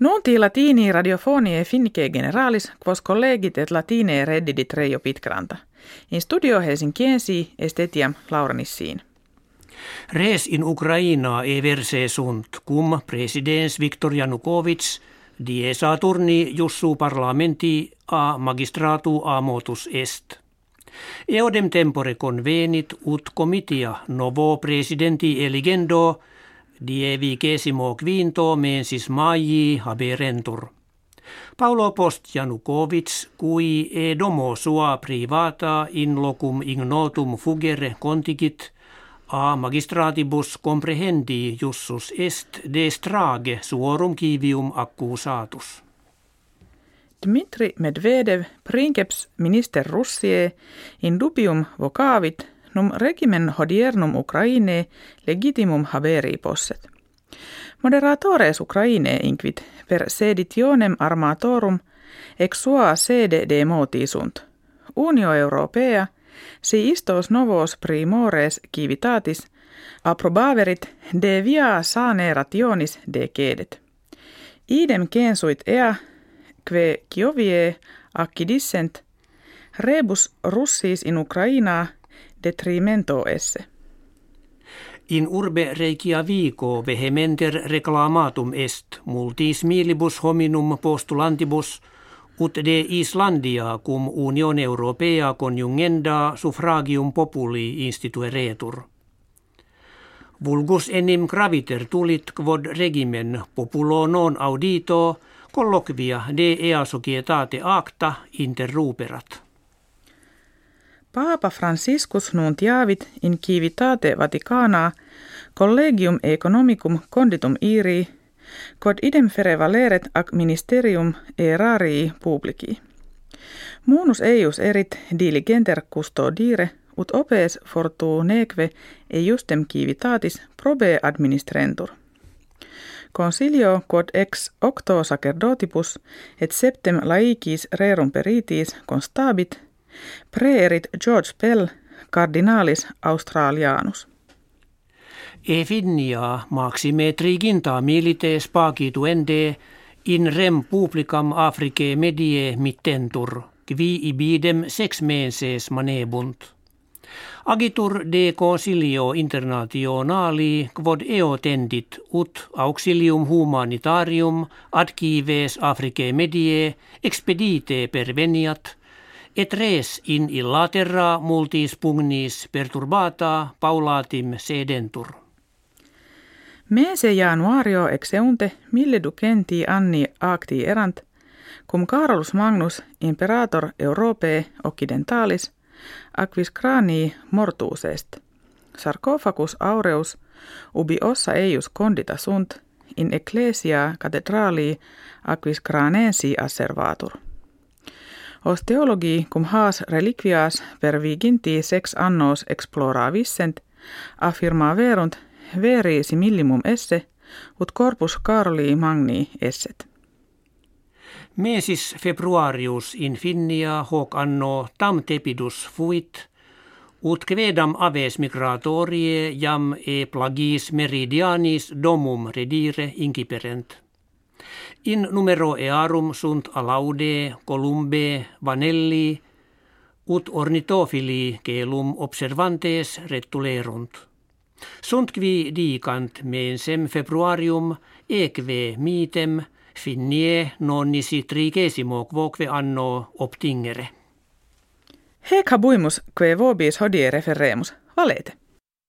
Nunti latini radiofonie finnike generalis quos collegit et latine reddidit Reijo Pitkranta. In studio Helsinkiensi estetiam Lauranissiin. Res in Ukraina e verse sunt, cum presidens Viktor Janukovic die Saturni jussu parlamenti a magistratu a motus est. Eodem tempore convenit ut comitia novo presidenti eligendo die vigesimo quinto mensis maii haberentur. Paulo post Janukovic, cui e domo sua privata in locum ignotum fugere contigit, a magistratibus comprehendi jussus est de strage suorum kivium accusatus. Dmitri Medvedev princeps minister Russie in dubium vocavit num regimen hodiernum Ukraine legitimum haveri posset. Moderatores Ukraine inquit per seditionem armatorum ex sua sede de moti sunt. Unio Europea si istos novos primores civitatis approbaverit de via sane rationis de cedet. Idem censuit ea que Kiovie accidissent rebus russis in Ukraina detrimento esse. In urbe Reykjavico vehementer reclamatum est multis milibus hominum postulantibus ut de Islandia cum Union Europea conjungenda suffragium populi institueretur. Vulgus enim graviter tulit quod regimen populo non audito colloquia de ea societate acta interruperat. Paapa Franciscus nuntiavit in civitate Vaticana collegium economicum conditum iri quod idem fere valeret ac ministerium erarii publici. Munus eius erit diligenter custodire ut opes fortu neque e justem civitatis probe administrentur. Consilio quod ex octo sacerdotibus et septem laicis rerum peritis constabit Preerit George Pell, cardinalis australianus. E finnia maxime triginta milites pagituende in rem publicam Africae medie mittentur, qui ibidem sex menses manebunt. Agitur de consilio internationali quod eo tendit ut auxilium humanitarium ad cives Africae medie expedite perveniat – et res in illaterra multis pugnis perturbata paulatim sedentur. Mese januario exeunte mille ducenti anni acti erant, cum Carolus Magnus imperator Europae occidentalis aquis cranii mortuus est. Sarcophagus aureus ubi ossa eius condita sunt in ecclesia cathedrali aquis cranensi asservatur. Os teologi cum haas reliquias per viginti sex annos affirma verunt veri simillimum esse, ut corpus Caroli magni esset. Mesis februarius in finnia hoc anno tam tepidus fuit, ut quedam aves migratorie jam e plagis meridianis domum redire inciperent. In numero earum sunt alaude, columbe, vanelli, ut ornitofili celum observantes retulerunt. Sunt qui dicant mensem februarium eque mitem finnie nonnisi trigesimo quoque anno obtingere. Hec habuimus, que vobis hodie referemus, valete.